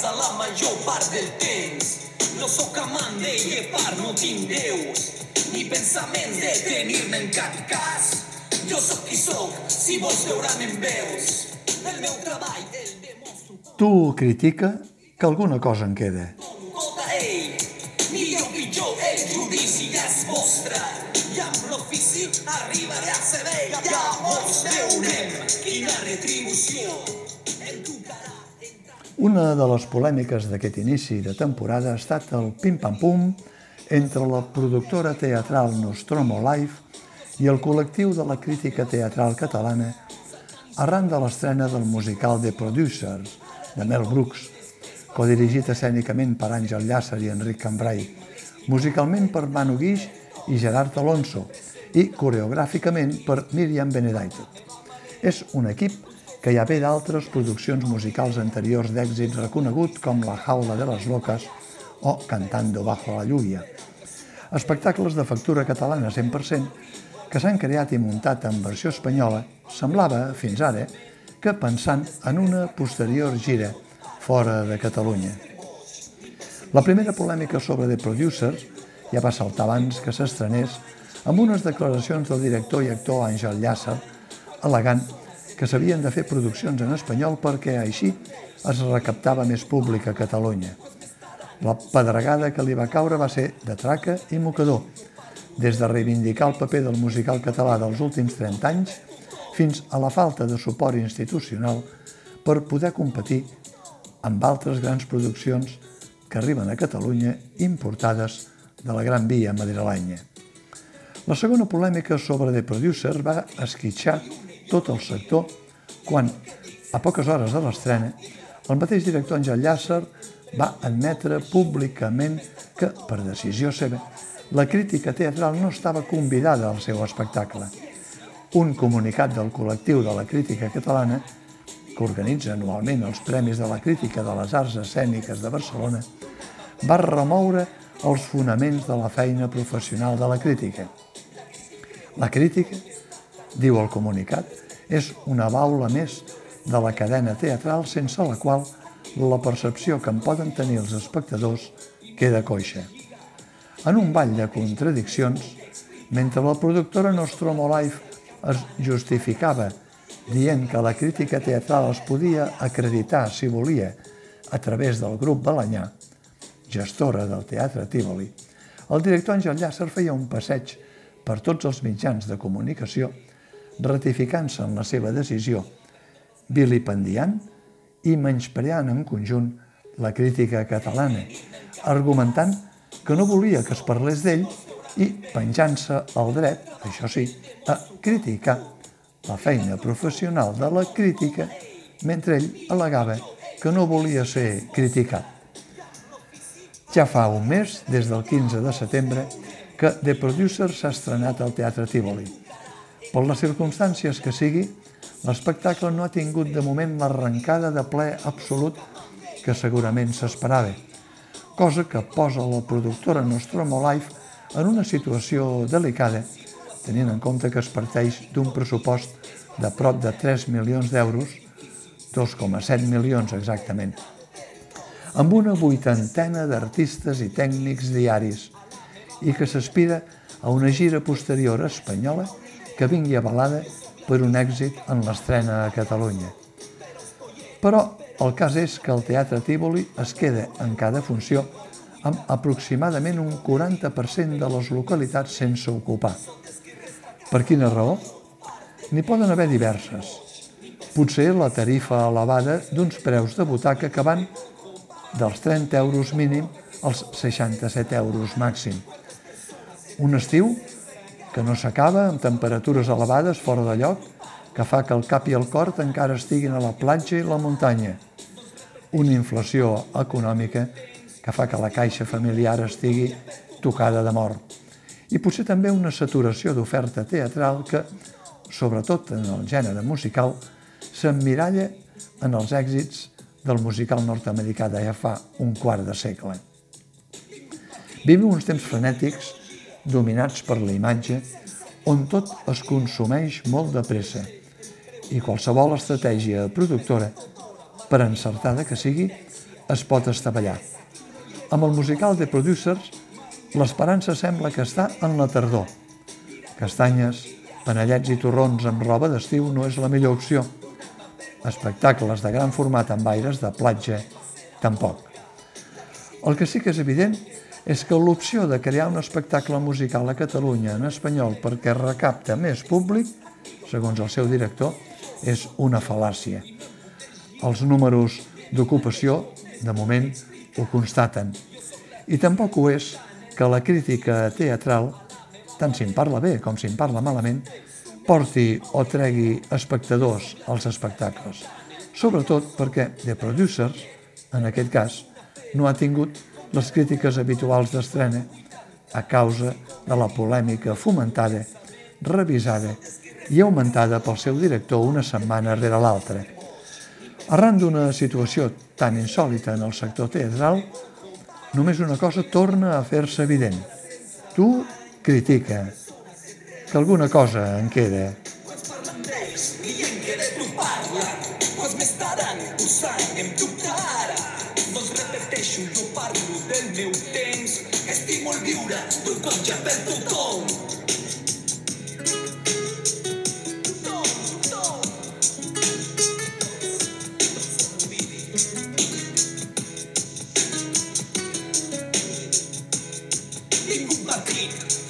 casa la major part del temps. No sóc amant de llepar, no tinc déus, ni pensaments de tenir-me en cap cas. Jo sóc qui sóc, si vols veure'm en veus. El meu treball el demostro Tu critica que alguna cosa en queda. gota, ei. Millor pitjor, el judici ja és vostre. I amb l'ofici arribaré a saber, llavors veurem quina retribució em tocarà. Una de les polèmiques d'aquest inici de temporada ha estat el pim-pam-pum entre la productora teatral Nostromo Live i el col·lectiu de la crítica teatral catalana arran de l'estrena del musical The Producers, de Mel Brooks, codirigit escènicament per Àngel Llàcer i Enric Cambrai, musicalment per Manu Guix i Gerard Alonso i coreogràficament per Miriam Benedaitet. És un equip que ja ve d'altres produccions musicals anteriors d'èxit reconegut com La jaula de les locas o Cantando bajo la lluvia. Espectacles de factura catalana 100% que s'han creat i muntat en versió espanyola semblava, fins ara, que pensant en una posterior gira fora de Catalunya. La primera polèmica sobre The Producers ja va saltar abans que s'estrenés amb unes declaracions del director i actor Àngel Llàcer al·legant que s'havien de fer produccions en espanyol perquè així es recaptava més públic a Catalunya. La pedregada que li va caure va ser de traca i mocador, des de reivindicar el paper del musical català dels últims 30 anys fins a la falta de suport institucional per poder competir amb altres grans produccions que arriben a Catalunya importades de la Gran Via madrilenya. La segona polèmica sobre The Producer va esquitxar tot el sector quan, a poques hores de l'estrena, el mateix director Àngel Llàcer va admetre públicament que, per decisió seva, la crítica teatral no estava convidada al seu espectacle. Un comunicat del col·lectiu de la crítica catalana, que organitza anualment els Premis de la Crítica de les Arts Escèniques de Barcelona, va remoure els fonaments de la feina professional de la crítica. La crítica, diu el comunicat, és una baula més de la cadena teatral sense la qual la percepció que en poden tenir els espectadors queda coixa. En un ball de contradiccions, mentre la productora Nostromo Life es justificava dient que la crítica teatral es podia acreditar, si volia, a través del grup Balanyà, gestora del Teatre Tívoli, el director Àngel Llàcer feia un passeig per tots els mitjans de comunicació, ratificant-se en la seva decisió, vilipendiant i menyspreant en conjunt la crítica catalana, argumentant que no volia que es parlés d'ell i penjant-se el dret, això sí, a criticar la feina professional de la crítica mentre ell al·legava que no volia ser criticat. Ja fa un mes, des del 15 de setembre, que The Producer s'ha estrenat al Teatre Tívoli. Per les circumstàncies que sigui, l'espectacle no ha tingut de moment l'arrencada de ple absolut que segurament s'esperava, cosa que posa la productora Nostromo Life en una situació delicada, tenint en compte que es parteix d'un pressupost de prop de 3 milions d'euros, 2,7 milions exactament, amb una vuitantena d'artistes i tècnics diaris i que s'aspira a una gira posterior espanyola que vingui avalada per un èxit en l'estrena a Catalunya. Però el cas és que el Teatre Tívoli es queda en cada funció amb aproximadament un 40% de les localitats sense ocupar. Per quina raó? N'hi poden haver diverses. Potser la tarifa elevada d'uns preus de butaca que van dels 30 euros mínim als 67 euros màxim. Un estiu que no s'acaba amb temperatures elevades fora de lloc que fa que el cap i el cor encara estiguin a la platja i la muntanya. Una inflació econòmica que fa que la caixa familiar estigui tocada de mort. I potser també una saturació d'oferta teatral que, sobretot en el gènere musical, s'emmiralla en els èxits del musical nord-americà ja fa un quart de segle. Vivim uns temps frenètics dominats per la imatge on tot es consumeix molt de pressa i qualsevol estratègia productora, per encertada que sigui, es pot estavellar. Amb el musical de Producers, l'esperança sembla que està en la tardor. Castanyes, panellets i torrons amb roba d'estiu no és la millor opció. Espectacles de gran format amb aires de platja, tampoc. El que sí que és evident que l'opció de crear un espectacle musical a Catalunya en espanyol perquè recapta més públic, segons el seu director, és una fal·làcia. Els números d'ocupació, de moment, ho constaten. I tampoc ho és que la crítica teatral, tant si en parla bé com si en parla malament, porti o tregui espectadors als espectacles. Sobretot perquè The Producers, en aquest cas, no ha tingut les crítiques habituals d'estrena a causa de la polèmica fomentada, revisada i augmentada pel seu director una setmana rere l'altra. Arran d'una situació tan insòlita en el sector teatral, només una cosa torna a fer-se evident. Tu critica, que alguna cosa en queda. Quants parlen d'ells, dient que de tu Doncs repeteixo, jo parlo del meu temps, estimo el viure d'un ja per tothom.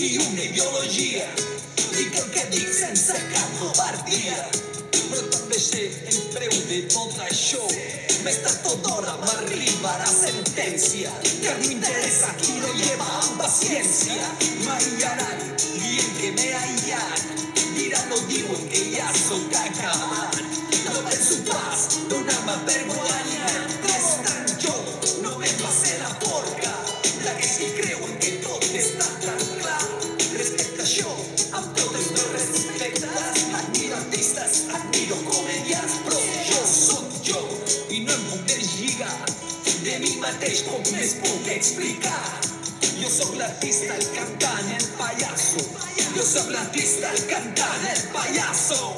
I una ideologia. Dic el que dic sense cap covardia. Però també sé el preu de tot això. Més tard o d'hora m'arribarà sentència. Que no interessa qui lo lleva amb paciència. M'aïllaran dient que m'he aïllat. Diran o diuen que ja sóc acabat. No penso pas donar-me per guanyat. Mateix poc més puc explicar. Jo sóc l'artista, el cantant, el payaso. Jo sóc l'artista, el cantant, el payaso.